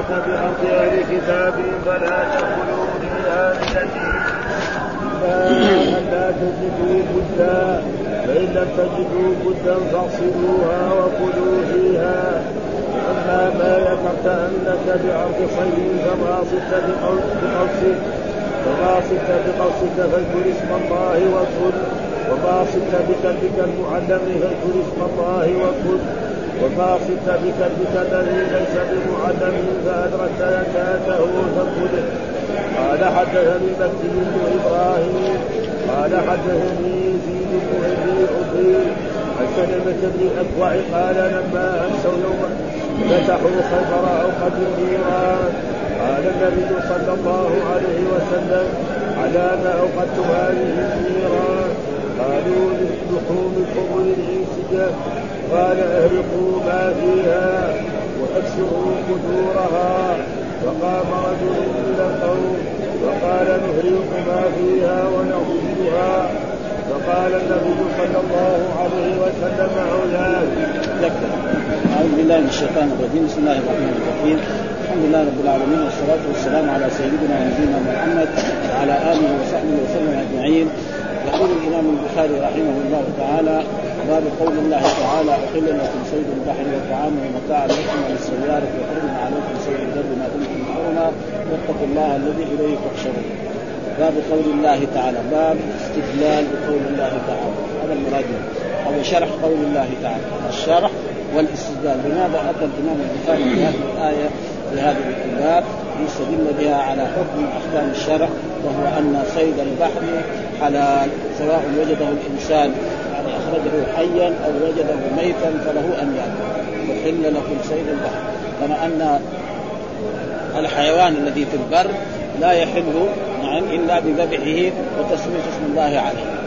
أنك بأرض أهل كتاب فلا بيده أن لا تجدوا بدا فإن لم تجدوا بدا فاغسلوها وكلوا فيها. أما ما ذكرت أنك بأرض صيد فما صدت بقوسك فما صدت بقوسك فاذكر اسم الله وكل وما صدت بكلبك المعلم فاذكر اسم الله وكل وما صدت بكلبك الذي ليس بمعلم فأدركت زكاته فكله قال حدثني مكي بن إبراهيم قال حدثني يزيد بن ابي عبيد عن بن الاكوع قال لما أمسوا يوما فتحوا خيبر أو قد النيران قال النبي صلى الله عليه وسلم على ما أوقدتم هذه النيران قالوا لحوم الحمر الانسجه قال أهرقوا ما فيها واكسروا قدورها فقام رجل إلى القوم وقال نهرق ما فيها ونغسلها فقال النبي صلى الله عليه وسلم علاج أعوذ بالله من الشيطان الرجيم. بسم الله الرحمن الرحيم. الحمد لله رب العالمين والصلاة والسلام على سيدنا ونبينا محمد وعلى آله وصحبه وسلم أجمعين. يقول الإمام البخاري رحمه الله تعالى باب قول الله تعالى أحل لكم صيد البحر وطعامه متاعا لكم وللسيارة وحرم عليكم صيد البر ما دمتم حرما واتقوا الله الذي إليه تحشرون. باب قول الله تعالى باب استدلال بقول الله تعالى. هذا المراد هذا شرح قول الله تعالى. الشرح والاستدلال. لماذا أتى الإمام البخاري في هذه الآية في هذا الباب يستدل بها على حكم أحكام الشرع وهو أن صيد البحر حلال سواء وجده الإنسان أخرجه حيا أو وجده ميتا فله أن يأكل. وحل لكم صيد البحر كما أن الحيوان الذي في البر لا يحل نعم إلا بذبحه وتسميه اسم الله عليه.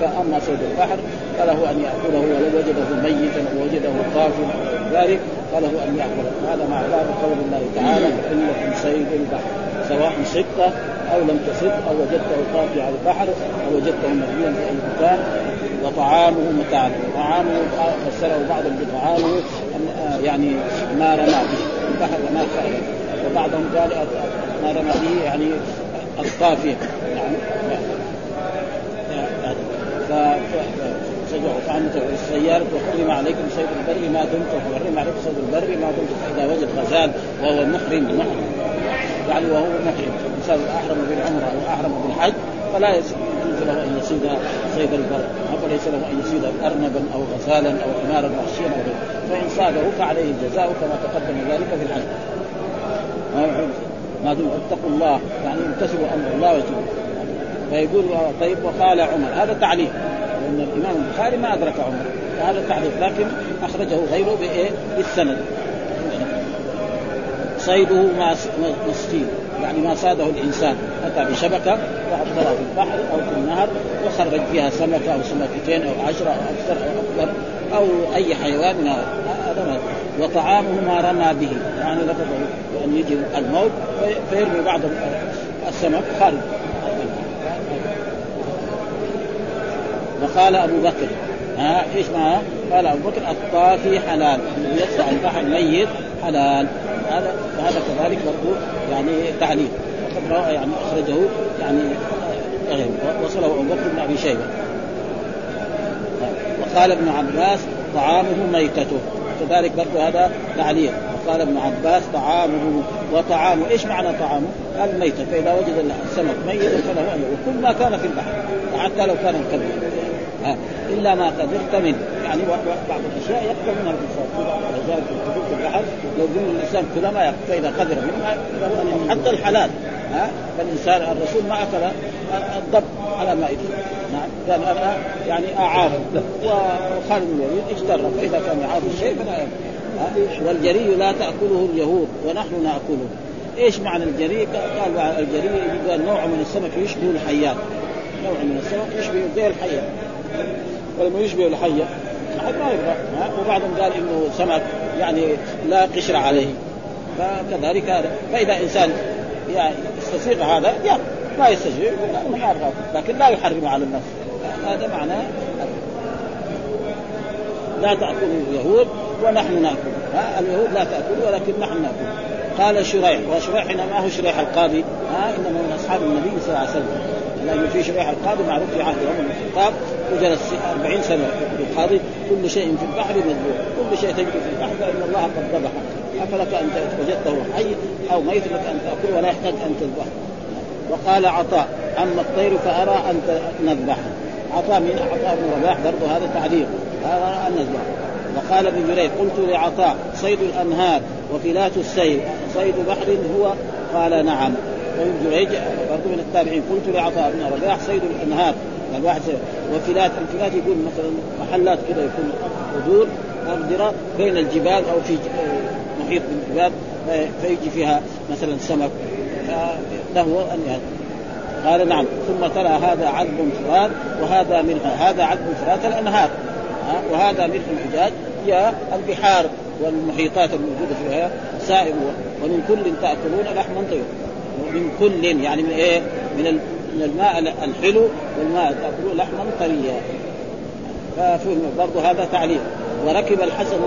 فاما صيد البحر فله أن يأكله ولو وجده ميتا أو وجده طافا ذلك فله أن يأكله. هذا مع باب قول الله تعالى فان صيد البحر سواء صدت أو لم تصد أو وجدته طافي على البحر أو وجدته مرميا في اي مكان وطعامه متاع طعامه فسره بعضهم بطعامه يعني ما رمى به البحر ما وبعضهم قال ما رمى به يعني الطافيه يعني فسجعوا فعنت السيارة وحرم عليكم صيد البر ما دمت وحرم عليكم صيد البر ما دمت فإذا وجد غزال وهو محرم محرم. يعني وهو محرم. الإنسان أحرم بالعمرة أو أحرم بالحج فلا أن يصيد صيد البر. فليس له أن يصيد أرنبا أو غزالا أو حمارا وحشيا أو غيره. فإن صاده فعليه الجزاء كما تقدم ذلك في الحج. ما دمت اتقوا الله. يعني امتثلوا أمر الله وجل فيقول طيب وقال عمر. هذا تعليق. لأن الإمام البخاري ما أدرك عمر. فهذا تعليق. لكن أخرجه غيره بإيه؟ بالسند. صيده مسكين. يعني ما صاده الإنسان أتى بشبكة وابطلها في البحر أو في النهر وخرج فيها سمكة أو سمكتين أو عشرة أو أكثر أو أكثر أو أي حيوان من هذا ما وطعامه ما رمى به. يعني لفظه بان يجي الموت فيرمي بعض السمك خارج. وقال أبو بكر ها إيش معه؟ قال أبو بكر الطافي حلال. يطلع البحر ميت حلال. هذا فهذا كذلك برضو يعني تعليل وقد روى يعني أخرجه يعني وصله أبو بكر بن أبي شيبة. وقال ابن عباس طعامه ميتته. كذلك برضو هذا تعليق. وقال ابن عباس طعامه وطعامه. إيش معنى طعامه؟ الميتة فإذا وجد السمك ميتا فله وكل ما كان في البحر. حتى لو كان الكلب ها إلا ما قدرت منه يعني بعض الأشياء يقدر منها الإنسان ولذلك الحدود في البحر لو قلنا الإنسان كل ما يقدر فإذا قدر منها حتى الحلال ها فالإنسان الرسول ما أكل الضب على مائدته نعم. قال أنا يعني أعاف وخالد بن الوليد اجتر فإذا كان يعاف الشيء فلا يأكل والجري لا تأكله اليهود ونحن نأكله. إيش معنى الجري؟ قال الجري نوع من السمك يشبه الحيات نوع من السمك يشبه زي الحية ولما يشبه الحية. أحد ما يبغى وبعضهم قال إنه سمك يعني لا قشر عليه. فكذلك هذا. فإذا إنسان يعني يستسيغ هذا يأكل ما يستسيغ لكن لا يحرم على النفس هذا معناه لا تأكله اليهود ونحن نأكل. ها؟ اليهود لا تأكل ولكن نحن نأكل. قال شريح. وشريح هنا ما هو شريح القاضي. ها؟ إنما من أصحاب النبي صلى الله عليه وسلم. لأنه في شريح القاضي معروف في عهد عمر بن الخطاب وجلس 40 سنة القاضي. كل شيء في البحر مذبوح. كل شيء تجد في البحر. فان الله قد ذبحه أفلك أن وجدته حي أو ميت لك أن تاكله ولا يحتاج أن تذبحه وقال عطاء أما الطير فأرى ان نذبحه عطاء من عطاء بن رباح برضه هذا تعليق. هذا أن نذبحه وقال ابن جرير قلت لعطاء صيد الأنهار وفلات السيل صيد بحر هو؟ قال نعم. وابن جريج برضه من التابعين. قلت لعطاء بن رباح صيد الأنهار. الواحد وفلات الفلات يقول مثلا محلات كذا يكون حدود مقدره بين الجبال أو في محيط بالجبال فيجي فيها مثلا سمك. له أن قال نعم. ثم ترى هذا عذب فرات وهذا منها. هذا عذب فرات الأنهار. وهذا ملح الحجاج. هي البحار والمحيطات الموجودة فيها سائر ومن كل تأكلون لحما طيب. ومن كل يعني من إيه؟ من من الماء الحلو والماء تاكلون لحما طريا. برضه هذا تعليق. وركب الحسن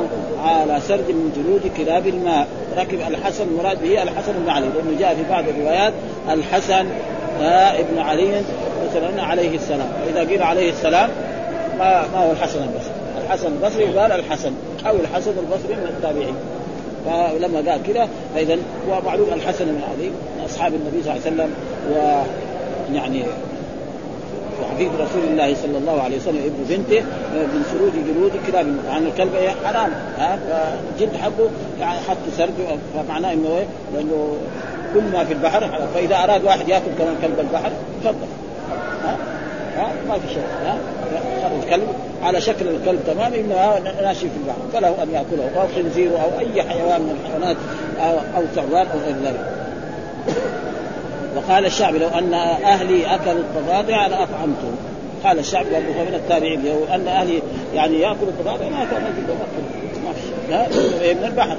على سرد من جلود كلاب الماء. ركب الحسن المراد به الحسن بن علي لأنه جاء في بعض الروايات الحسن ابن علي مثلا عليه السلام. واذا قيل عليه السلام ما ما هو الحسن البصري. الحسن البصري قال الحسن أو الحسن البصري من التابعين. فلما قال كذا فاذا ومعلوم الحسن بن علي من أصحاب النبي صلى الله عليه وسلم ويعني وحفيد رسول الله صلى الله عليه وسلم ابن بنته من سروج جلود كلاب عن الكلب حرام. ها؟ فجد حقه يعني حط سرد فمعناه إنه إيه؟ لأنه كل ما في البحر فإذا أراد واحد يأكل كمان كلب البحر تفضل. ها؟ ما في شيء ها؟ خرج كلب على شكل الكلب تمام إنه ناشي في البحر. فله أن يأكله أو خنزير أو أي حيوان من الحيوانات أو, أو ثعبان أو غير ذلك. وقال الشعبي لو أن أهلي أكلوا الضفادع لأطعمتهم. قال الشعبي وهو من التابعين لو أن أهلي يعني يأكلوا الضفادع ما كان ما في من البحر.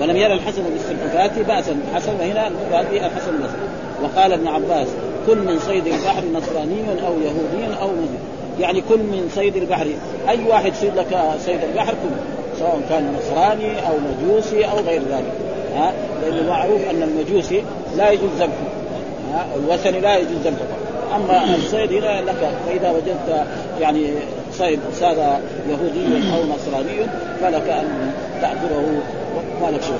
ولم يرى الحسن بالسلحفاة بأسا حسن وهنا الحسن البصري وقال ابن عباس كل من صيد البحر نصراني أو يهودي أو مسلم يعني كل من صيد البحر. أي واحد يصيد لك صيد البحر؟ كله سواء كان نصراني أو مجوسي أو غير ذلك. ها؟ لأنه معروف أن المجوسي لا يجوز ذبحه. الوثني لا يجوز ذبحه. أما الصيد هنا لك فإذا وجدت يعني صيد صار يهودي أو نصراني فلك أن تاكله ما لك شيء؟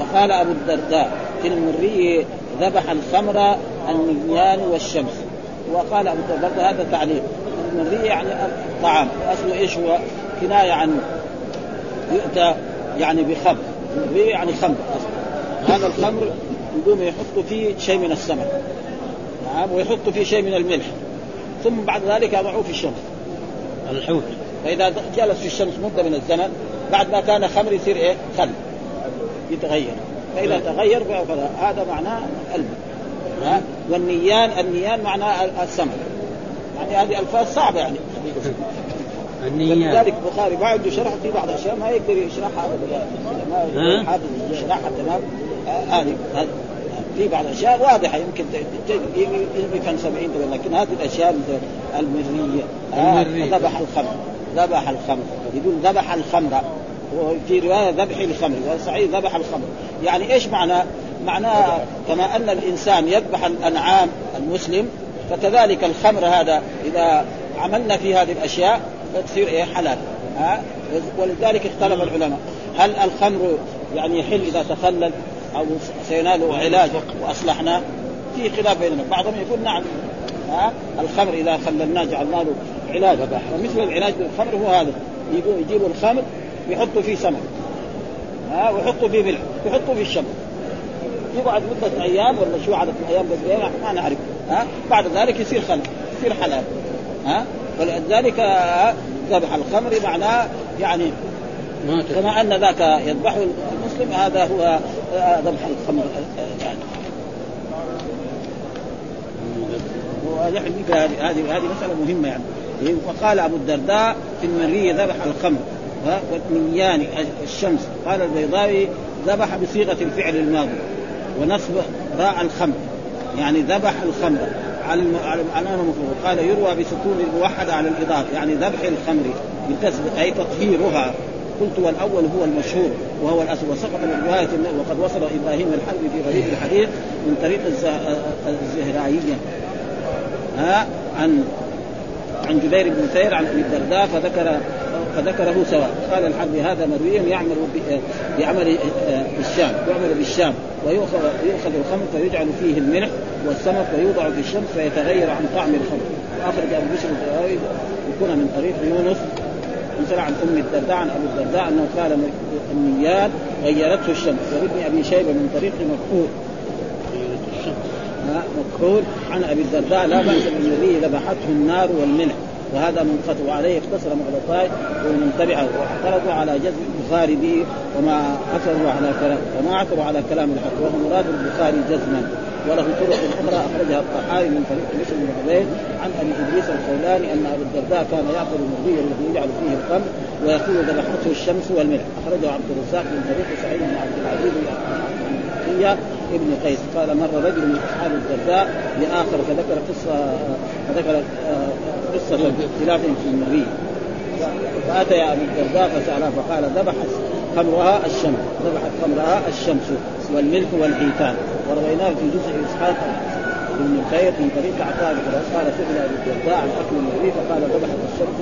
وقال أبو الدرداء في المري ذبح الخمر النيان والشمس. وقال أبو هذا تعليق. المري يعني الطعام. أصله إيش هو؟ كناية عن يؤتى يعني بخمر. المري يعني خمر أصلاً. هذا الخمر يقوم يحط فيه شيء من السمك. نعم ويحط فيه شيء من الملح. ثم بعد ذلك يضعوه في الشمس. الحوت. فإذا جلس في الشمس مدة من الزمن بعد ما كان خمر يصير إيه؟ خل. يتغير. فإذا تغير هذا معناه الماء والنيان النيان معناه السمك يعني هذه ألفاظ صعبة يعني. النيان. لذلك البخاري ما عنده شرح في بعض الأشياء ما يقدر يشرحها. ما حافظ يشرحها تمام. هذه. في بعض الأشياء واضحة. يمكن يفهم 70 لكن هذه الأشياء مثل المرية. ذبح الخمر. ذبح الخمر. يقول ذبح الخمر. وفي رواية ذبح الخمر والصحيح ذبح الخمر. يعني إيش معناه؟ معناه كما أن الإنسان يذبح الأنعام المسلم فكذلك الخمر هذا إذا عملنا في هذه الأشياء تصير إيه؟ حلال. ها؟ ولذلك اختلف العلماء. هل الخمر يعني يحل إذا تخلل أو سينال علاج واصلحناه في خلاف بيننا. بعضهم يقول نعم. ها؟ الخمر إذا خللناه جعلنا له علاج ومثل العلاج بالخمر هو هذا. يجيبوا الخمر يحطوا فيه سمك. ها ويحطوا فيه ملح يحطوا فيه الشمس يقعد مدة أيام ولا شو عدد الأيام قد إيه ما نعرف. ها بعد ذلك يصير خمر يصير حلال. ها ولذلك ذبح الخمر معناه يعني ما كما أن ذاك يذبحه المسلم هذا هو ذبح الخمر يعني. ونحن هذه هذه مسألة مهمة يعني. وقال أبو الدرداء في المريه ذبح الخمر والنيان الشمس. قال البيضاوي ذبح بصيغة الفعل الماضي ونصب راء الخمر. يعني ذبح الخمر على على المفروض قال يروى بسكون الموحد على الاضافه يعني ذبح الخمر بالتسبيق أي تطهيرها. قلت والأول هو المشهور وهو الأصل. وسقط من رواية وقد وصل إبراهيم الحرب في غريب الحديث من طريق الزهراييه ها عن عن جبير بن ثير عن أبي الدرداء فذكر فذكره سواء. قال الحرب هذا مروي يعمل بعمل الشام يعمل بالشام. ويؤخذ يؤخذ الخمر فيجعل فيه الملح والسمك ويوضع في الشمس فيتغير عن طعم الخمر. وأخرج أبو بشر الزهراوي يكون من طريق يونس. مثلا عن أم الدرداء عن ابي الدرداء أنه قال النيات غيرته الشمس. وابن أبي شيبة من طريق مكحول مكحول عن أبي الدرداء لا بأس بالذي ذبحته النار والملح. وهذا منقطع وعليه اقتصر مغلطاي ومن تبعه. واعترضوا على جزم البخاري به وما اثروا على كلام وما اعتروا على كلام الحق. وهو مراد البخاري جزما وله طرق أخرى أخرجها الطحاوي من طريق مسلم بن عبيد عن أبي إدريس الخولاني أن ابا الدرداء كان يأكل المرضي الذي يجعل فيه الخمر ويقول ذبحته الشمس والملح. أخرجه عبد الرزاق من طريق سعيد بن عبد العزيز ابن قيس. قال مر رجل من أصحاب الدرداء لآخر فذكر قصة فذكر آه، قصة اختلاف في النبي. فأتى أبي الدرداء فسأله فقال ذبح خمرها الشمس ذبحت خمرها الشمس والملك والحيتان. ورويناه في جزء إسحاق بن الخير من طريق عطاء بن قال سئل ابو الدرداء عن اكل النبي فقال ذبحت الشمس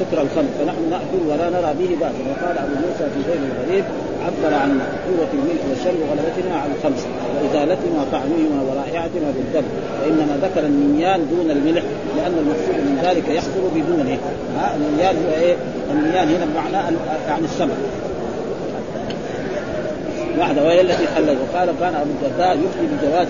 سكر الخمر فنحن نأكل ولا نرى به باسا. وقال أبو موسى في بين الغريب عبر عن قوة الملك والشر وغلبتنا على الخمس وإزالتنا طعمهما ورائحتنا بالدم وإنما ذكر النيان دون الملح لأن المقصود من ذلك يحصل بدونه. ها النيان هو إيه؟ النيان هنا بمعنى يعني السمك. واحدة وهي التي حلت وقال كان أبو الدرداء يفتي بجواز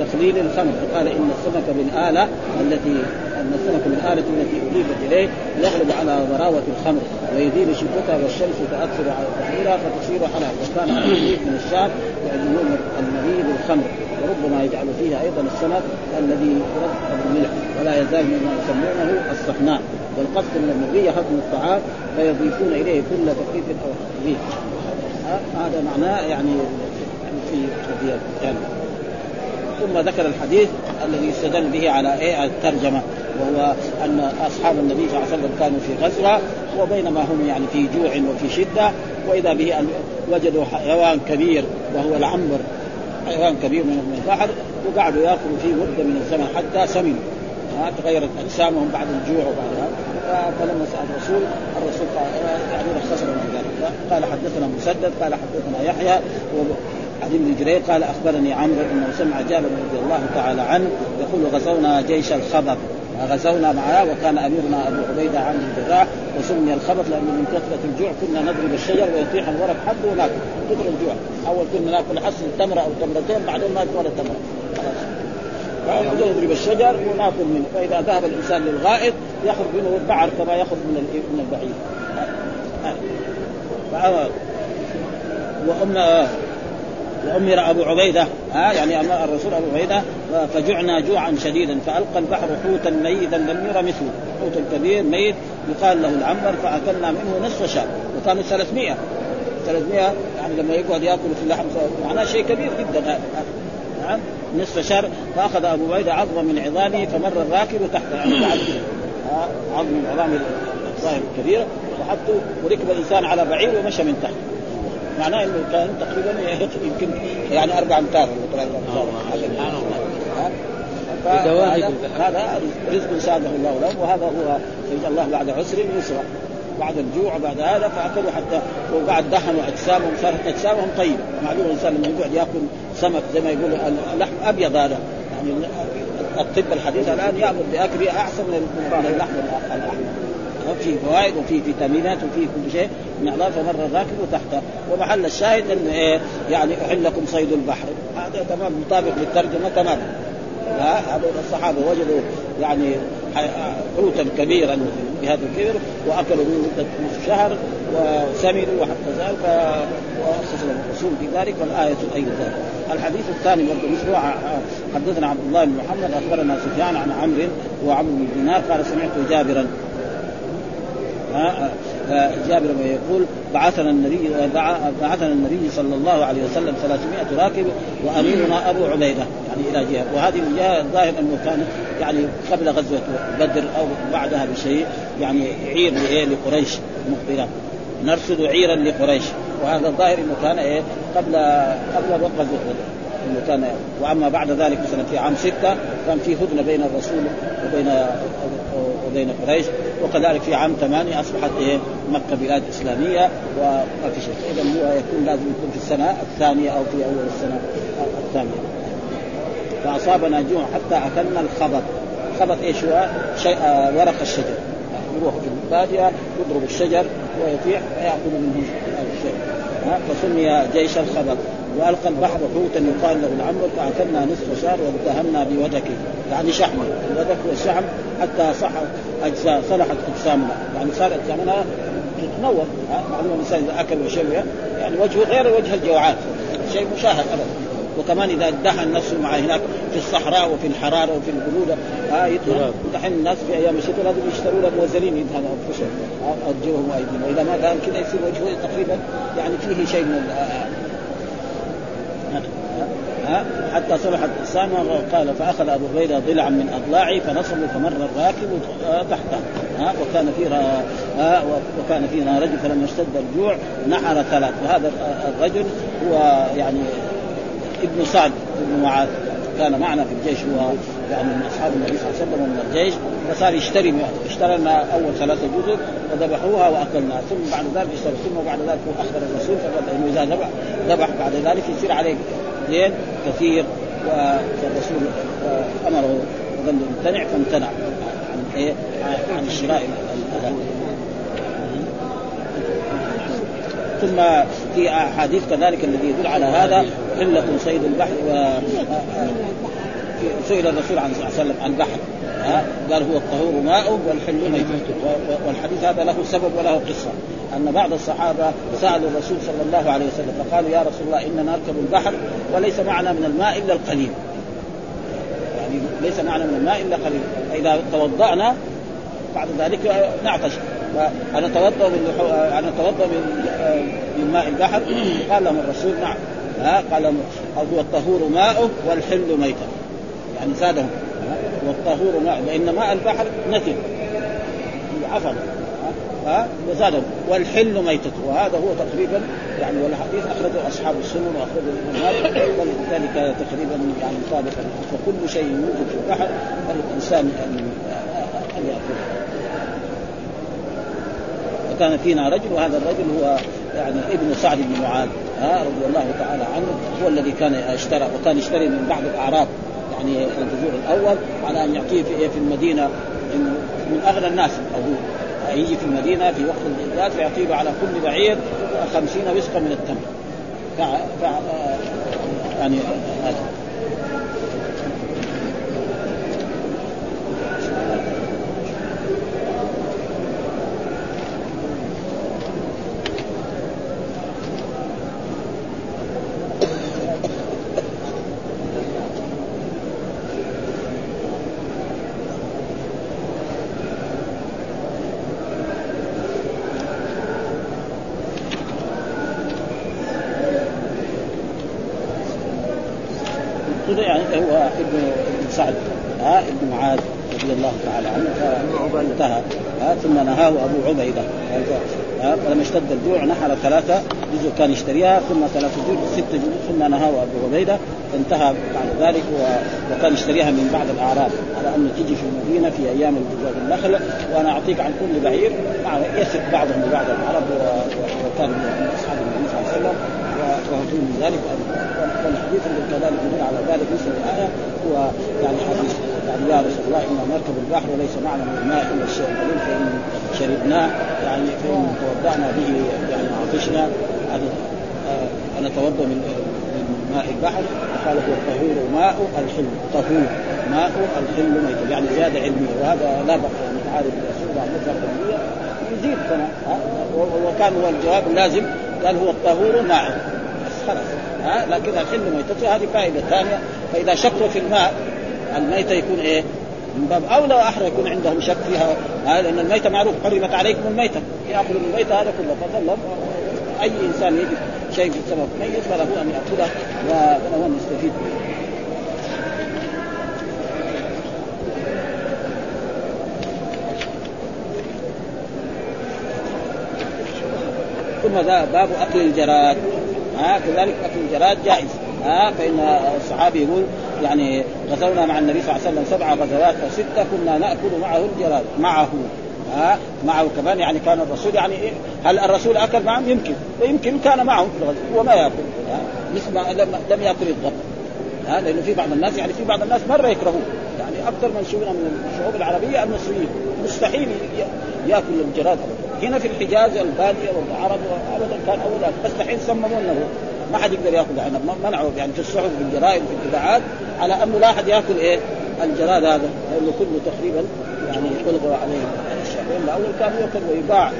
تخليل الخمر. فقال إن السمك بالآلة التي إن السمك بالآلة التي أضيفت إليه يغلب على ضراوة الخمر ويزيد شدتها والشمس تاثر على تحويلها فتصير حلال وكان الحديث من الشام يعلمون المريء بالخمر وربما يجعل فيها أيضا السمك الذي يرد بالملح ولا يزال مما يسمونه الصحناء. والقصد من المرية هضم الطعام فيضيفون إليه كل تكليف أو تخفيف هذا معناه يعني في يعني ثم ذكر الحديث الذي استدل به على إيه؟ الترجمة وهو أن أصحاب النبي صلى الله عليه وسلم كانوا في غزوة وبينما هم يعني في جوع وفي شدة وإذا به أن وجدوا حيوان كبير وهو العنبر حيوان كبير من البحر وقعدوا يأكلوا فيه مدة من الزمن حتى سمنوا تغيرت أجسامهم بعد الجوع وبعد هذا فلما سأل الرسول الرسول قال يعني رخص لهم في ذلك. قال حدثنا مسدد قال حدثنا يحيى عن ابن جرير قال أخبرني عمرو أنه سمع جابر رضي الله تعالى عنه يقول غزونا جيش الخبر. غزونا معه وكان أميرنا أبو عبيدة عن الجراح وسمي الخبط لأنه من كثرة الجوع كنا نضرب الشجر ويطيح الورق حقه وناكل كثر الجوع. أول كنا نأكل حصل تمرة أو تمرتين بعدين ما ولا تمرة. خلاص. نضرب الشجر ونأكل منه. فإذا ذهب الإنسان للغائط ياخذ منه البعر كما ياخذ من من البعير. وأم وامر أبو عبيدة ها يعني أمر الرسول أبو عبيدة فجعنا جوعا شديدا فألقى البحر حوتا ميتا لم يرى مثله حوت كبير ميت يقال له العنبر فأكلنا منه نصف شهر وكانوا 300 300 يعني لما يقعد يأكل في اللحم معناه شيء كبير جدا نعم نصف شهر فأخذ أبو عبيدة عظما من عظامه فمر الراكب تحته يعني عظم من عظام الظاهر الكبيرة وحطوا وركب الإنسان على بعير ومشى من تحت معناه إنه كان تقريبا يمكن يعني أربع أمتار ولا ثلاث امتار هذا رزق ساده الله لهم وهذا هو سيجعل الله بعد عسر يسرا بعد الجوع بعد هذا فأكلوا حتى وبعد دهنوا أجسامهم صارت أجسامهم طيبة. معلوم الإنسان لما يقعد يأكل سمك زي ما يقول اللحم أبيض هذا. يعني الطب الحديث الآن يأمر بأكله أحسن من اللحم الأحمر. في فوائد وفي فيتامينات وفي كل شيء من اعضاء فمر الراكب تحته ومحل الشاهد انه إيه يعني أحل لكم صيد البحر. هذا تمام مطابق للترجمة تمام. هذول الصحابة وجدوا يعني حوتا كبيرا بهذا الكبر وأكلوا منه مدة نصف شهر وسمنوا وحتى ذلك ورخص لهم الرسول في ذلك والآية أيضا ذلك. الحديث الثاني برضه مثله حدثنا عبد الله بن محمد أخبرنا سفيان عن عمرو وعمرو بن دينار قال سمعت جابرا جابر يقول بعثنا النبي بعثنا النبي صلى الله عليه وسلم 300 راكب وأميرنا أبو عبيدة يعني إلى جهة. وهذه من جهة الظاهر أنه كان يعني قبل غزوة بدر أو بعدها بشيء يعني عير لقريش مخبرات نرصد عيرا لقريش. وهذا الظاهر أنه كان إيه؟ قبل قبل غزوة بدر. أنه كان وأما بعد ذلك مثلا في عام ستة كان في هدنة بين الرسول وبين وبين قريش وكذلك في عام ثمانية أصبحت إيه مكة بلاد إسلامية وما في شيء. إذا هو يكون لازم يكون في السنة الثانية أو في أول السنة الثانية. فأصابنا جوع حتى أكلنا الخبط. خبط إيش هو؟ شيء آه ورق الشجر. يروح في الباديه يضرب الشجر ويطيح فياكل منه الشيء. فسمي جيش الخبط. وألقى البحر حوتا يقال له العمر فاكلنا نصف شهر واتهمنا بودكه يعني شحمه الودك والشحم حتى صح أجزاء صلحت أجسامنا. يعني صار أجسامنا تتنور معلومة الانسان اذا اكل وشرب يعني وجهه غير وجه الجوعات شيء مشاهد ابدا. وكمان إذا ادهن نفسه مع هناك في الصحراء وفي الحرارة وفي البروده آه يدهن دحين الناس في أيام الشتاء لازم يشتروا لهم موزلين يدهنوا انفسهم وجوههم وايديهم وإذا ما كان كذا يصير وجهه تقريبا يعني فيه شيء من حتى صلحت السامة قال فأخذ أبو عبيده ضلعا من أضلاعي فنصبه فمر الراكب تحته. وكان ها؟ وكان فينا رجل فلما اشتد الجوع نحر ثلاث. وهذا الرجل هو يعني ابن سعد بن معاذ. كان معنا في الجيش هو يعني من أصحاب النبي صلى الله عليه وسلم ومن الجيش فصار يشتري اشترى لنا أول ثلاثة جزر وذبحوها واكلنا ثم بعد ذلك اشترى ثم بعد ذلك اخبر الرسول فقال إنه إذا ذبح ذبح بعد ذلك يصير عليه دين كثير فالرسول أمره وظل يمتنع فامتنع عن إيه؟ عن شراء ثم في أحاديث كذلك الذي يدل على هذا قله صيد البحر و سئل الرسول عن صلى الله عليه وسلم عن البحر ها؟ قال هو الطهور ماء والحل ميتته والحديث هذا له سبب وله قصة أن بعض الصحابة سألوا الرسول صلى الله عليه وسلم فقالوا يا رسول الله إننا نركب البحر وليس معنا من الماء إلا القليل. يعني ليس معنا من الماء إلا قليل. فإذا توضأنا بعد ذلك نعطش. أنا أتوضأ من أنا أتوضأ من من ماء البحر. قال لهم الرسول نعم ها؟ قال هو الطهور ماؤه والحل ميتة. يعني زادهم. والطهور ماء لأن ماء البحر نتن. عفن ها؟ وزادهم. والحل ميتته وهذا هو تقريبا يعني والحديث أخرجه أصحاب السنن وأخرجه الامام ولذلك تقريبا يعني مطابق فكل شيء يوجد في البحر فالإنسان ان أن يأكله. وكان فينا رجل وهذا الرجل هو يعني ابن سعد بن معاذ. رضي الله تعالى عنه. هو الذي كان اشترى وكان يشتري من بعض الأعراب. يعني الجذور الأول على أن يعطيه في في المدينة من اغنى الناس أبوه. يجي في المدينة في وقت الجهاد فيعطيه على كل بعير خمسين وسقا من التمر. ف... ف يعني هو ابن ابن سعد ها ابن معاذ رضي الله تعالى عنه فانتهى نهاه أبو عبيدة. فلما اشتد الجوع نحر ثلاثة جزء كان يشتريها ثم ثلاثة جزء ست جزء ثم نهاه أبو عبيدة. فانتهى بعد ذلك وكان يشتريها من بعض الأعراب. على أنه تجي في المدينة في أيام النخل. وأنا أعطيك عن كل بعير. يثق بعضهم ببعض العرب وكان من أصحاب النبي صلى الله عليه وسلم. وهو من ذلك. والحديث الذي كذلك يدل على ذلك مثل الآية. هو يعني حديث يعني يا رسول الله أنا نركب البحر وليس معنا من الماء إلا الشيء القليل فإن شربناه يعني فان توضأنا به يعني عطشنا. يعني أنا اتوضا من ماء البحر قال هو الطهور ماء الحل طهور ماء الحل ميت. يعني زيادة علمية. وهذا لا بقى يعني تعارف الرسول عن مطلق علميه يزيد كما وكان هو الجواب اللازم قال هو الطهور ماء. خلاص ها لكن الحل ميتته هذه فائدة ثانية. فإذا شكوا في الماء الميته يكون إيه؟ من باب اولى واحرى يكون عندهم شك فيها. ها لأن الميتة معروف حرمت عليكم الميتة. يأكل الميتة هذا كله. فظل أي إنسان يجد شيء السبب ميت فله أن يأكله وله ان يستفيد منه ثم ذا باب أكل الجراد. ها كذلك أكل الجراد جائز. ها فإن الصحابي يقول يعني غزونا مع النبي صلى الله عليه وسلم سبع غزوات أو ستة كنا نأكل معه الجراد معه. ها؟ معه كمان يعني كان الرسول يعني إيه؟ هل الرسول أكل معهم؟ يمكن. ويمكن كان معهم في الغزو وما يأكل. مثل ما لم, لم يأكل الضب. ها؟ لأنه في بعض الناس يعني في بعض الناس مرة يكرهون يعني أكثر من شغلنا من الشعوب العربية المصريين مستحيل يأكل الجراد هنا في الحجاز الباديه والعرب ابدا كان اول دحين صممونه ما حد يقدر ياكل يعني منعوا يعني في الصحف في الجرائد في الاذاعات على انه لا أحد ياكل إيه؟ الجراد هذا. لأنه كله تقريبا يعني الغوا عليه الاشياء لأن الأول كان ياكل ويباع.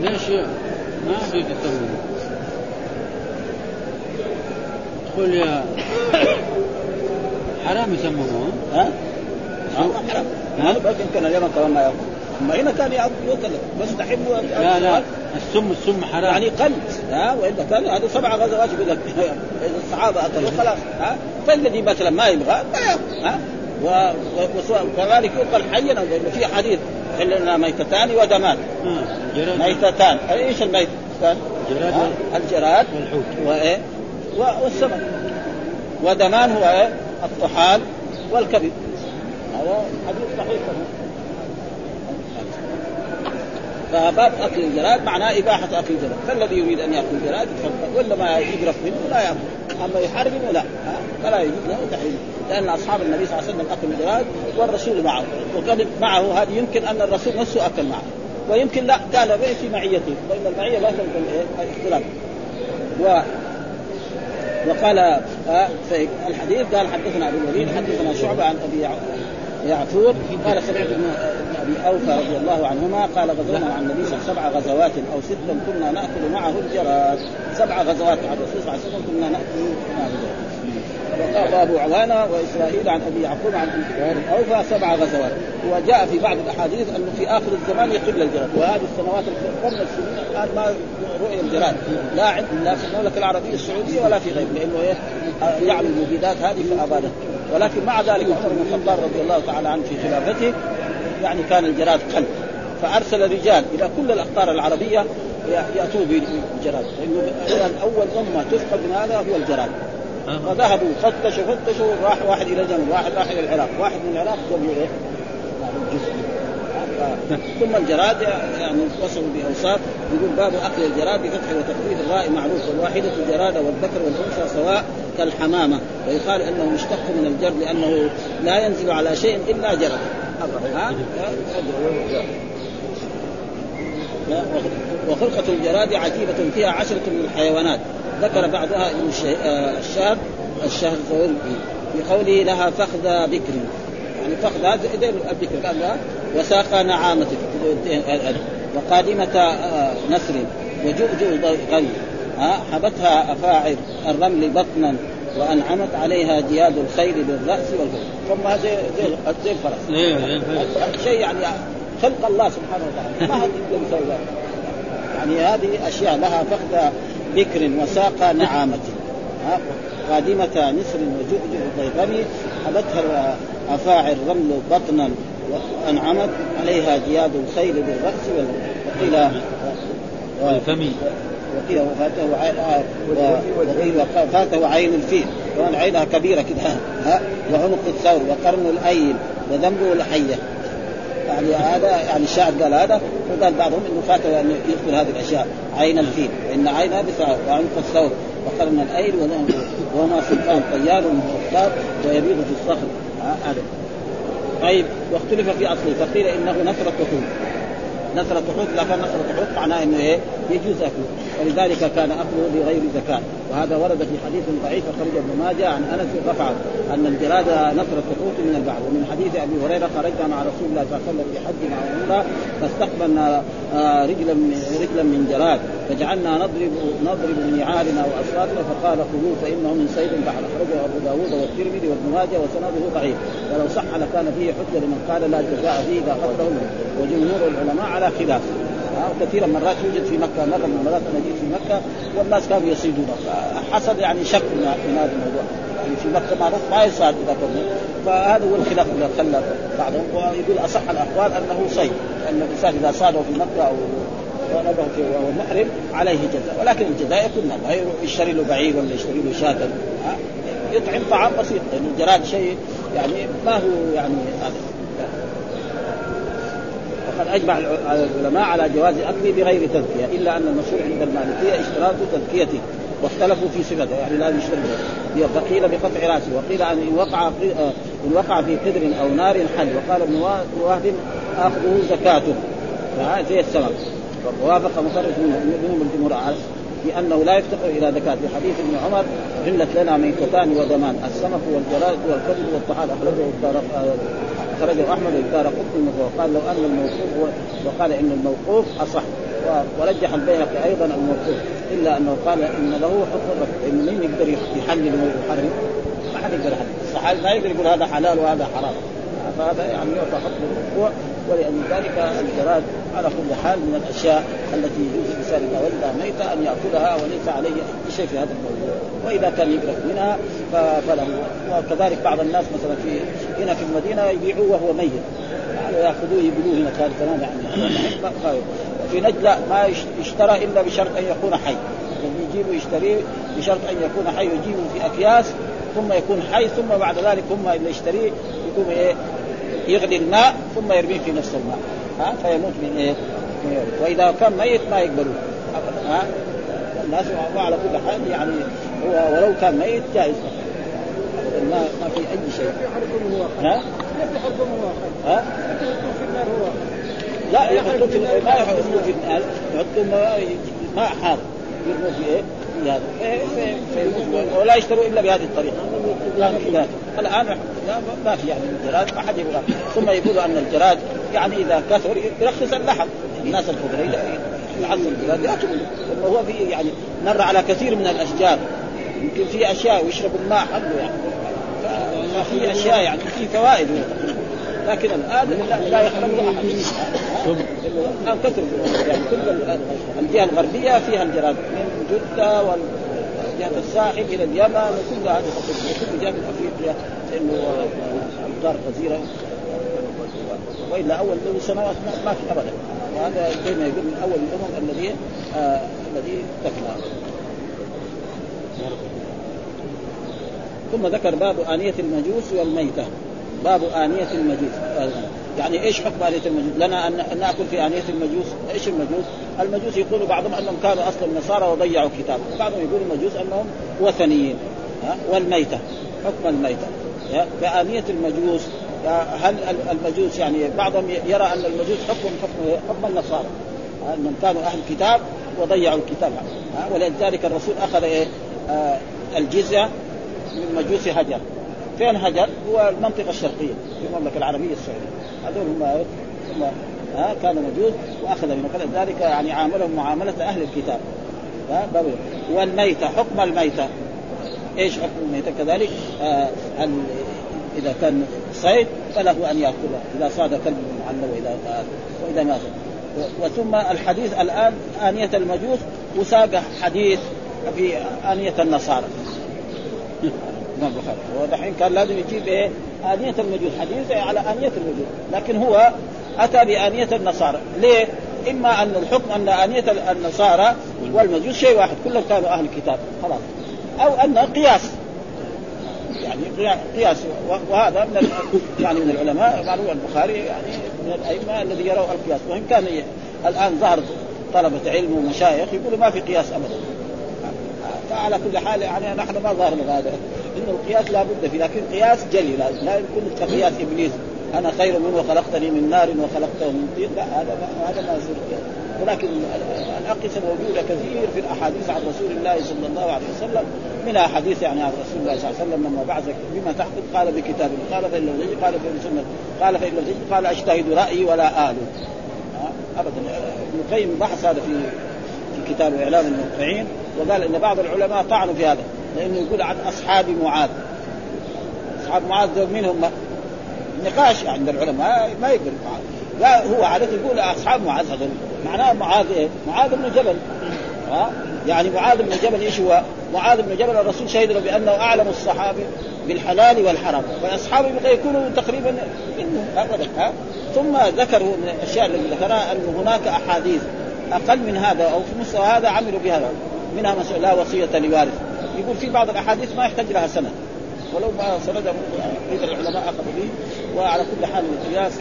ليش ما في تقول يا حرام يسموه. ها؟ حرام ها؟ بس يمكن اليمن كمان ما ياكل اما هنا كان ياكل بس دحين لا لا السم السم حرام. يعني قل ها وإلا كان هذا سبع غزوات يقول لك الصحابة اكلوا خلاص ها فالذي مثلا ما يبغى ما ياكل ها وكذلك يقال حيا في حديث لنا ميتتان ودمان. جراد ميتتان. إيش الميتتان؟ جراد الجراد والحوت. وايه والسمك. ودمان هو إيه؟ الطحال والكبد. هذا حديث صحيح. فباب أكل الجراد معناه إباحة أكل الجراد. فالذي يريد أن يأكل الجراد يتفضل ولا ما يقرف منه لا يأكل. أما يحرمه لا فلا يجوز له تحريمه لأن أصحاب النبي صلى الله عليه وسلم اكلوا الجراد والرسول معه. وكان معه هذه يمكن أن الرسول نفسه أكل معه. ويمكن لا قال به في معيته. وإن المعية لا تنقل الاختلاف و وقال الحديث قال حدثنا أبو الوليد حدثنا شعبة عن أبي يعفور قال سمعت ابن أبي أوفى رضي الله عنهما قال غزونا مع النبي صلى سبع غزوات أو ستا كنا نأكل معه الجراد سبع غزوات مع الرسول صلى الله عليه وسلم كنا نأكل معه وقال ابو عوانة وإسرائيل عن أبي يعقوب عن أوفى سبع غزوات. وجاء في بعض الأحاديث انه في آخر الزمان يقل الجراد وهذه السنوات القرن السنين الآن ما رؤي الجراد لا لا في المملكة العربية السعودية ولا في غيره لأنه إيه؟ يعمل المبيدات هذه في ابادته ولكن مع ذلك عمر بن الخطاب رضي الله تعالى عنه في خلافته يعني كان الجراد قل فأرسل رجال إلى كل الأقطار العربية يأتوا بالجراد. لأنه أول أمة تفقد من هذا هو الجراد. فذهبوا فتشوا فتشوا راح واحد إلى اليمن واحد راح إلى العراق واحد من العراق جابوا إيه؟ ثم الجراد يعني وصفوا بأوصاف يقول باب أكل الجراد بفتح وتخفيف الراء معروف والواحده الجراده والذكر والأنثى سواء كالحمامة. ويقال أنه مشتق من الجر لأنه لا ينزل على شيء إلا جرد؟ وخلقة الجراد عجيبة فيها عشرة من الحيوانات. ذكر بعضها ابن الشاب الشهر في قوله لها فخذ بكر يعني فخذ هذا البكر قال وساق نعامة وقادمة نسر وجؤجؤ غني ها حبتها افاعر الرمل بطنا وأنعمت عليها جياد الخيل بالرأس والفرس ثم زي زي زي الفرس. شيء يعني خلق الله سبحانه وتعالى. ما حد يقدر يسوي يعني هذه أشياء لها فخذ بكر وساق نعامة. قادمة نسر وجؤجؤ ضيغمي حبتها افاعر رمل بطنا وأنعمت عليها جياد الخيل بالرأس وقيل والفم وقيل فاته وقيل فاته عين الفيل. كمان عينها كبيرة كده. ها وعنق الثور وقرن الأيل وذنبه الحية. يعني هذا يعني الشاعر قال هذا وقال بعضهم إنه فاته ان يذكر هذه الأشياء. عين الفيل. فان عينها بثار وعنق الثور وقرن الأيل وهما سلطان طيار مختار ويبيض في الصخر. هذا. طيب واختلف في أصله فقيل إنه نثرة حوت. نثرة حوت لا كان نثرة حوت معناه إنه إيه؟ يجوز اكله ولذلك كان أكله بغير زكاة. وهذا ورد في حديث ضعيف خرج ابن ماجه عن أنس رفع أن الجراد نثرة حوت من البحر ومن حديث أبي هريرة خرجنا مع رسول الله صلى الله عليه وسلم في حج مع عمرة فاستقبلنا رجلا رجلا من جراد فجعلنا نضرب نضرب بنعالنا وأصواتنا. فقال خذوه فإنه من صيد. البحر أخرجه أبو داوود والترمذي وابن ماجه وسنده ضعيف. ولو صح لكان فيه حجة لمن قال لا جزاء فيه إذا أخذه وجمهور العلماء على خلاف. كثيرا مرات يوجد في مكة مرة من المرات أنا جيت في مكة والناس كانوا يصيدون. حصل يعني شك من هذا الموضوع. يعني في مكة معروف ما يصاد إذا كان فهذا هو الخلاف اللي خلى بعضهم. ويقول أصح الأقوال أنه صيد أن الإنسان إذا صاده في مكة أو ونبه وهو محرم عليه جزاء. ولكن الجزاء يكون ما يشتري له بعير ولا يشتري له شاة. يطعم طعام بسيط. لأن يعني الجراد شيء يعني ما هو يعني هذا. وقد أجمع العلماء على جواز اكله بغير تذكية إلا أن المشهور عند المالكية إشتراط تذكيته واختلفوا في صفته يعني لا يشترك فقيل بقطع رأسه وقيل أن وقع إن وقع في قدر أو نار حل وقال ابن وهب آخذه زكاته. فهذا زي السبب. ووافق مصرف منهم الجمهور بأنه لا يفتقر إلى زكاة. في حديث ابن عمر حلت لنا ميتتان ودمان السمك والجراد والكبد والطحال. أخرجه الدار أخرجه أحمد الدار قطن وقال لو أن الموقوف وقال إن الموقوف أصح. ورجح البيهقي أيضا الموقوف إلا أنه قال إن له حكم إن مين يقدر يحلل ويحرم؟ ما حد يقدر يحلل. الصحابي ما يقدر يقول هذا حلال وهذا حرام. فهذا يعني يعطى حكم الموضوع ولأجل ذلك الجراد على كل حال من الأشياء التي يجوز الإنسان إذا ولد ميتة أن يأكلها وليس عليه شيء في هذا الموضوع. وإذا كان يقرف منها فله. وكذلك بعض الناس مثلا في هنا في المدينة يبيعوه وهو ميت. يعني يأخذوه يبيعوه هنا كان تمام يعني. في نجد لا ما يشترى إلا بشرط أن يكون حي. يعني يجيبوا يشتريه بشرط أن يكون حي يجيبه في أكياس ثم يكون حي ثم بعد ذلك هم اللي يشتريه يقوم إيه؟ يغلي الماء ثم يرميه في نفس الماء. ها فيموت من إيه؟ وإذا كان ميت ما يقبلوه. ابدا ها؟ الناس على كل حال يعني هو ولو كان ميت جائز. ما ما في أي شيء. ها؟ ها؟ لا يحطون في ما يحطون في النار يحطون ماء حار يرموا في إيه؟ ولا يشتروا إلا بهذه الطريقة. الآن لا ما في يعني الجراد ما حد يبغى ثم يقولوا أن الجراد يعني إذا كثر يرخص اللحم. الناس الخضراء يعظم الجراد ياكلوا هو في يعني مر على كثير من الأشجار. يمكن في أشياء ويشربوا الماء حقه يعني. ففي أشياء يعني في فوائد. لكن الآن لا, يخرج احد الآن كثر. يعني كل الجهة الغربية فيها الجراد. من جدة وال جهة الساحل إلى اليمن وكل هذه وكل جهة من أفريقيا لأنه امطار غزيره وإلا أول سنوات ما في ابدا. وهذا زي ما يقول من أول الأمم الذي آه الذي تكلى ثم ذكر باب آنية المجوس والميتة. باب آنية المجوس. يعني إيش حكم آنية المجوس؟ لنا أن نأكل في آنية المجوس، إيش المجوس؟ المجوس يقول بعضهم أنهم كانوا أصلا نصارى وضيعوا الكتاب، وبعضهم يقول المجوس أنهم وثنيين ها؟ والميتة حكم الميتة فآنية المجوس هل المجوس يعني بعضهم يرى أن المجوس حكم حكم حكم النصارى أنهم كانوا أهل كتاب وضيعوا الكتاب ولذلك الرسول أخذ إيه؟ آه الجزية من مجوس هجر. فين هجر؟ هو المنطقة الشرقية في المملكة العربية السعودية. هذول هم هم ها كانوا مجوس وأخذ من ذلك يعني عاملهم معاملة أهل الكتاب. ها والميتة حكم الميتة. إيش حكم الميتة؟ كذلك آه إذا كان صيد فله أن يأكله. إذا صاد كلب معلم وإذا وإذا مات. وثم الحديث الآن آنية المجوس وساق حديث في آنية النصارى. الإمام البخاري هو دحين كان لازم يجيب إيه؟ آنية المجوس حديث على آنية المجوس لكن هو أتى بآنية النصارى. ليه؟ إما أن الحكم أن آنية النصارى والمجوس شيء واحد كلهم كانوا أهل الكتاب خلاص. أو أن قياس. يعني قياس. وهذا من يعني من العلماء معروف البخاري يعني من الأئمة الذي يروا القياس. وإن كان الآن ظهر طلبة علم ومشايخ يقولوا ما في قياس ابدا. فعلى كل حال يعني نحن ما ظهر لنا هذا انه القياس لا بد فيه لكن قياس جلي لا يكون كقياس إبليس. أنا خير منه وخلقتني من نار وخلقته من طين. لا هذا ما هذا ما يصير. ولكن الأقصى موجودة كثير في الأحاديث عن رسول الله صلى الله عليه وسلم. منها حديث يعني عن رسول الله صلى الله عليه وسلم لما بعثك بما تحكم قال بكتاب قال فإن لم قال فإن سنة قال فإن لم قال اجتهد رأيي ولا آل ابدا. ابن القيم بحث هذا في في كتاب اعلام الموقعين وقال إن بعض العلماء طعنوا في هذا. لأنه يقول عن أصحاب معاذ. أصحاب معاذ دول مين هم؟ نقاش عند العلماء ما يقول معاذ. لا هو عادة يقول أصحاب معاذ هذول. معناه معاذ إيه؟ معاذ بن جبل. ها؟ يعني معاذ بن جبل إيش هو؟ معاذ بن جبل الرسول شهد له بأنه أعلم الصحابة بالحلال والحرام. فاصحابه يكونوا تقريبا منه ابدا ها؟ ثم ذكروا من الأشياء التي ذكرها أن هناك أحاديث أقل من هذا أو في مستوى هذا عملوا بهذا. منها مثلا لا وصية لوارث. يقول في بعض الأحاديث ما يحتاج لها سند. ولو ما سنده بعض العلماء اخذوا به وعلى كل حال القياس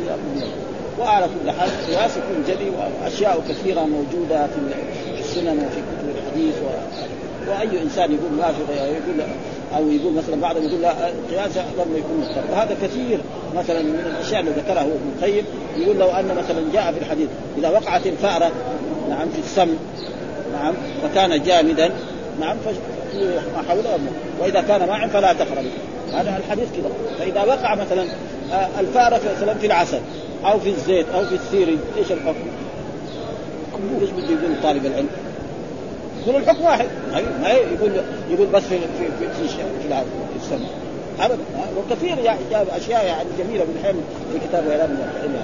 وعلى كل حال القياس يكون جلي وأشياء كثيرة موجودة في السنن وفي كتب الحديث و... وأي إنسان يقول ما في يقول أو يقول مثلا بعضهم يقول لا القياس لما يكون مختلف وهذا كثير مثلا من الأشياء اللي ذكرها هو ابن القيم يقول لو أن مثلا جاء في الحديث إذا وقعت الفأرة نعم في السم نعم فكان جامدا نعم ما حوله وإذا كان ماء فلا تقربوا هذا الحديث كذا. فإذا وقع مثلا آه، الفاره مثلا في العسل أو في الزيت أو في السيري إيش الحكم؟ إيش بده يقول طالب العلم؟ يقول الحكم واحد. ما يقول يقول بس في في في, في, في, السماء ابدا. وكثير جاب أشياء يعني جميلة من حين في كتاب اعلام يعني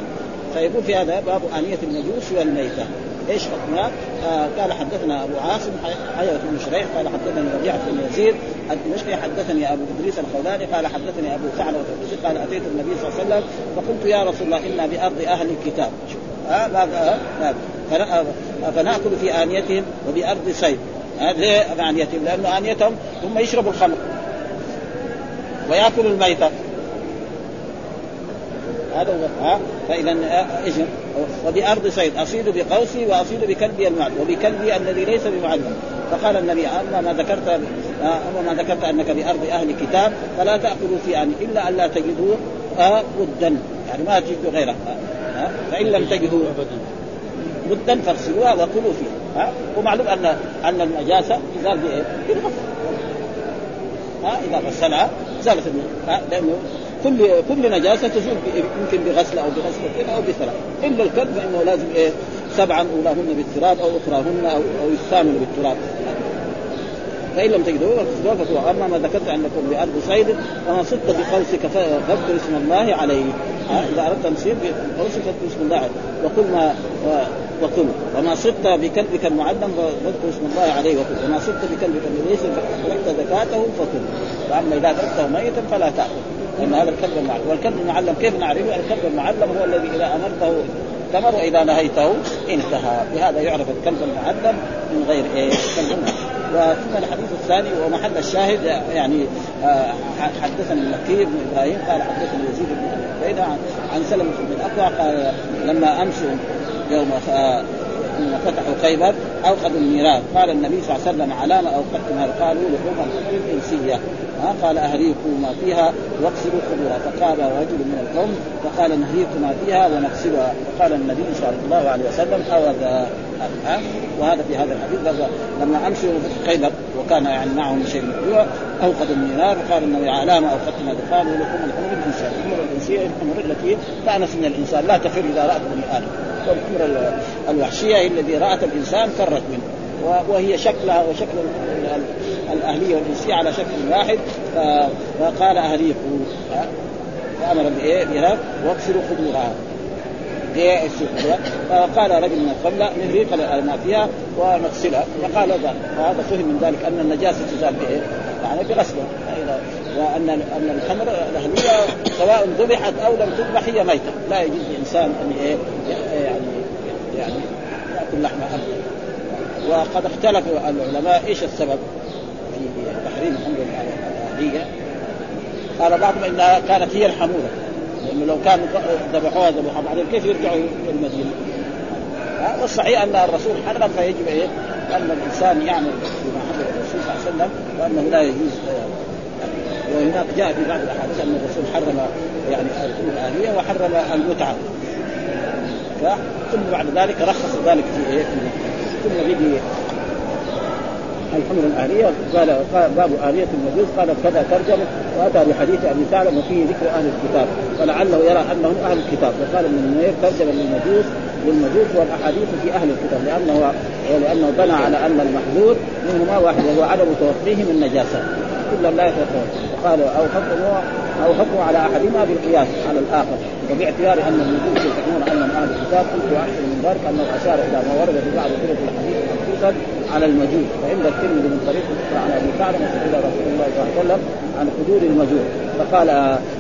فيقول في هذا باب آنية المجوس والميتة. إيش حكمها؟ آه قال حدثنا أبو عاصم حيوة بن شريح قال حدثني ربيعة بن يزيد الدمشقي حدثني أبو إدريس الخولاني قال حدثني أبو ثعلبه الدوسي قال أتيت النبي صلى الله عليه وسلم فقلت يا رسول الله إنا بأرض أهل الكتاب. آه آه فنأكل في آنيتهم وبأرض صيد آه ليه؟ آنيتهم؟ لأنه آنيتهم هم يشربوا الخمر. ويأكلوا الميتة. هذا هو ها؟ فإذا إيش؟ وبأرض صيد أصيد بقوسي وأصيد بكلبي المعلم وبكلبي الذي ليس بمعلم فقال النبي أما ما ذكرت أما ما ذكرت أنك بأرض أهل كتاب فلا تأكلوا في أن إلا أن لا تجدوا بدا يعني ما تجدوا غيره فإن لم تجدوا بدا فاغسلوها وكلوا فيها ها؟ ومعلوم أن أن النجاسه تزال بايه؟ بالغسل ها؟ إذا غسلها زالت لأنه كل كل نجاسة تزول يمكن بغسله أو بغسلتين أو بثلاث إلا الكلب فانه لازم إيه سبعا أولاهن بالتراب أو أخراهن أو أو يستعمل بالتراب. فإن لم تجدوا فكلوا أما ما ذكرت أنكم بأرض صيد فما صدت بقوسك فاذكر اسم الله عليه. إذا أردت أن تصيد بقوسك فاذكر اسم الله عليه. وكل ما وكل وما صدت بكلبك المعلم فاذكر اسم الله عليه وكل وما صدت بكلبك الذي ليس زكاته فكل وأما إذا تركته ميتا فلا تأكل. لأن هذا الكلب المعلم. والكلب المعلم كيف نعرفه؟ الكلب المعلم هو الذي إذا أمرته ثمر وإذا نهيته انتهى. بهذا يعرف الكلب المعلم من غير إيه وثم الحديث الثاني ومحل الشاهد يعني آه، حدثني المكي بن إبراهيم قال حدثني يزيد بن عن سلمة بن الاكوع قال لما امسوا يوم لما فتحوا خيبر اوقدوا الميراث. قال النبي صلى الله عليه وسلم على ما أوقدتم قالوا لحوم الانسيه ها قال أهليكم ما فيها واغسلوا قبورها فقال رجل من القوم فقال نهريكم ما فيها ونغسلها فقال النبي صلى الله عليه وسلم أود ها وهذا في هذا الحديث لما أمسوا في خيبر وكان يعني معهم شيء من أوقدوا النار وقال النبي على ما أوقدتم قالوا لكم الحمر الانسيه الحمر الإنسية الحمر التي تانس من الإنسان. لا تفر إذا رأت بني آدم. والحمر الوحشية هي الذي رأت الإنسان فرت منه. وهي شكلها وشكل الأهلية والجنسيه على شكل واحد. فقال اهليكم فأمر بإيه؟ بها واغسلوا خدورها ليه فقال رجل من القوم لا نهريق ما فيها ونغسلها. فقال وهذا فهم من ذلك أن النجاسة تزال بإيه؟ يعني بغسلها وان أن الخمر الاهليه سواء ذبحت أو لم تذبح هي ميتة. لا يجوز للانسان أن يعني يعني يأكل لحمها ابدا وقد اختلف العلماء إيش السبب في تحريم الخمر الاهليه قال بعضهم إنها كانت هي الحموله لأنه لو كانوا ذبحوها ذبحوها بعدين كيف يرجعوا إلى المدينة؟ والصحيح أن الرسول حرم فيجب إيه؟ أن الإنسان يعمل الرسول صلى الله عليه وسلم وأنه لا يجوز وهناك جاء في بعض الأحاديث أن الرسول حرم يعني الاهليه وحرم المتعة ثم بعد ذلك رخص ذلك في إيه؟ ثم بيجي الحمر الآلية قال باب آلية المجوس قال كذا ترجمة وأتى بحديث أبي ثعلب وفيه ذكر أهل الكتاب فلعله يرى أنهم أهل الكتاب وقال ابن النمير ترجم للمجوس للمجوس والأحاديث في أهل الكتاب لأنه ولأنه بنى على أن المحذور منهما واحد وهو عدم توفيهم النجاسة كل لا يتوفى. وقال أو حكموا أو حكموا على أحدهما بالقياس على الآخر. وباعتبار أن المجوس يزعمون أنهم أهل الكتاب قلت أحسن من ذلك أنه أشار إلى ما ورد في بعض طرق الحديث مخصوصا على المجوس. فعند الترمذي من طريق عن أبي ثعلبه إلى رسول الله صلى الله عليه وسلم عن حضور المجوس. فقال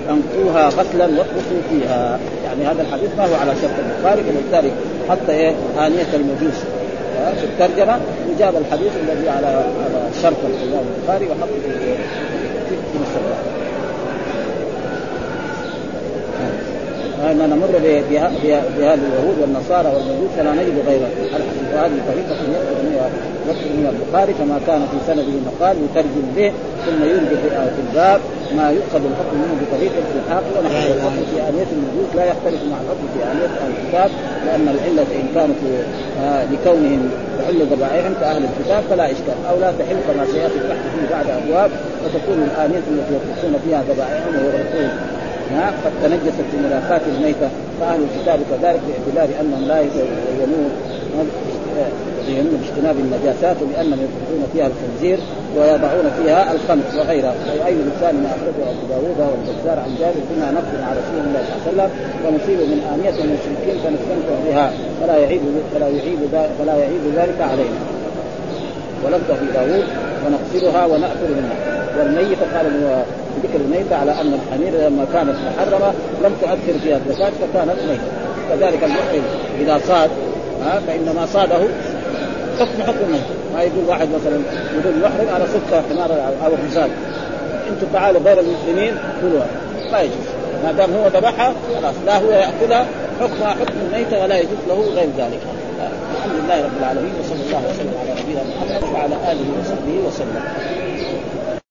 انقوها غسلا واطبخوا فيها. يعني هذا الحديث ما هو على شرط البخاري ولذلك حتى إيه آنية المجوس. في الترجمة وجاب الحديث الذي على على شرط الإمام البخاري وحطه في في في مسلم أن نمر بهذه اليهود والنصارى والمجوس فلا نجد غيره وهذه طريقة يذكر منها البخاري كما كان في سنده مقال يترجم به ثم يورد في الباب ما يؤخذ الحكم منه بطريقة الحاق ونحن الحكم في آنية المجوس لا يختلف مع الحكم في آنية الكتاب لأن العلة إن كانت آه لكونهم تحل ذبائحهم كأهل الكتاب فلا إشكال. أو لا تحل كما سيأتي البحث فيه بعد أبواب وتكون الآنية التي يطلقون فيها ذبائحهم ويغرقون قد تنجست بملاقاة الميتة فأهل الكتاب كذلك باعتبار أنهم لا يتزينون باجتناب النجاسات ولأنهم يدخلون فيها الخنزير ويضعون فيها الخمس وغيرها. ويؤيد الثاني ما أخرجه أبو داوود والبزار عن جابر كنا نقدم على رسول الله صلى الله عليه وسلم ونصيب من آنية المشركين فنستمتع بها فلا يعيد فلا يعيد فلا يعيد ذلك علينا. ولفظ في داوود ونغسلها ونأكل منها. والميت قال ذكر الميتة على أن الحمير لما كانت محرمة لم تؤثر فيها الزكاة فكانت ميتة. كذلك المحرم إذا صاد ها فإنما صاده حكم حكم الميتة ما يقول واحد مثلا يقول محرم على سكة حمار أو حساب أنتم تعالوا غير المسلمين كلوها ما يجوز. ما دام هو ذبحها خلاص لا هو يأكلها حكمها حكم الميتة ولا يجوز له غير ذلك. الحمد لله رب العالمين وصلى الله وسلم على نبينا محمد وعلى آله وصحبه وسلم.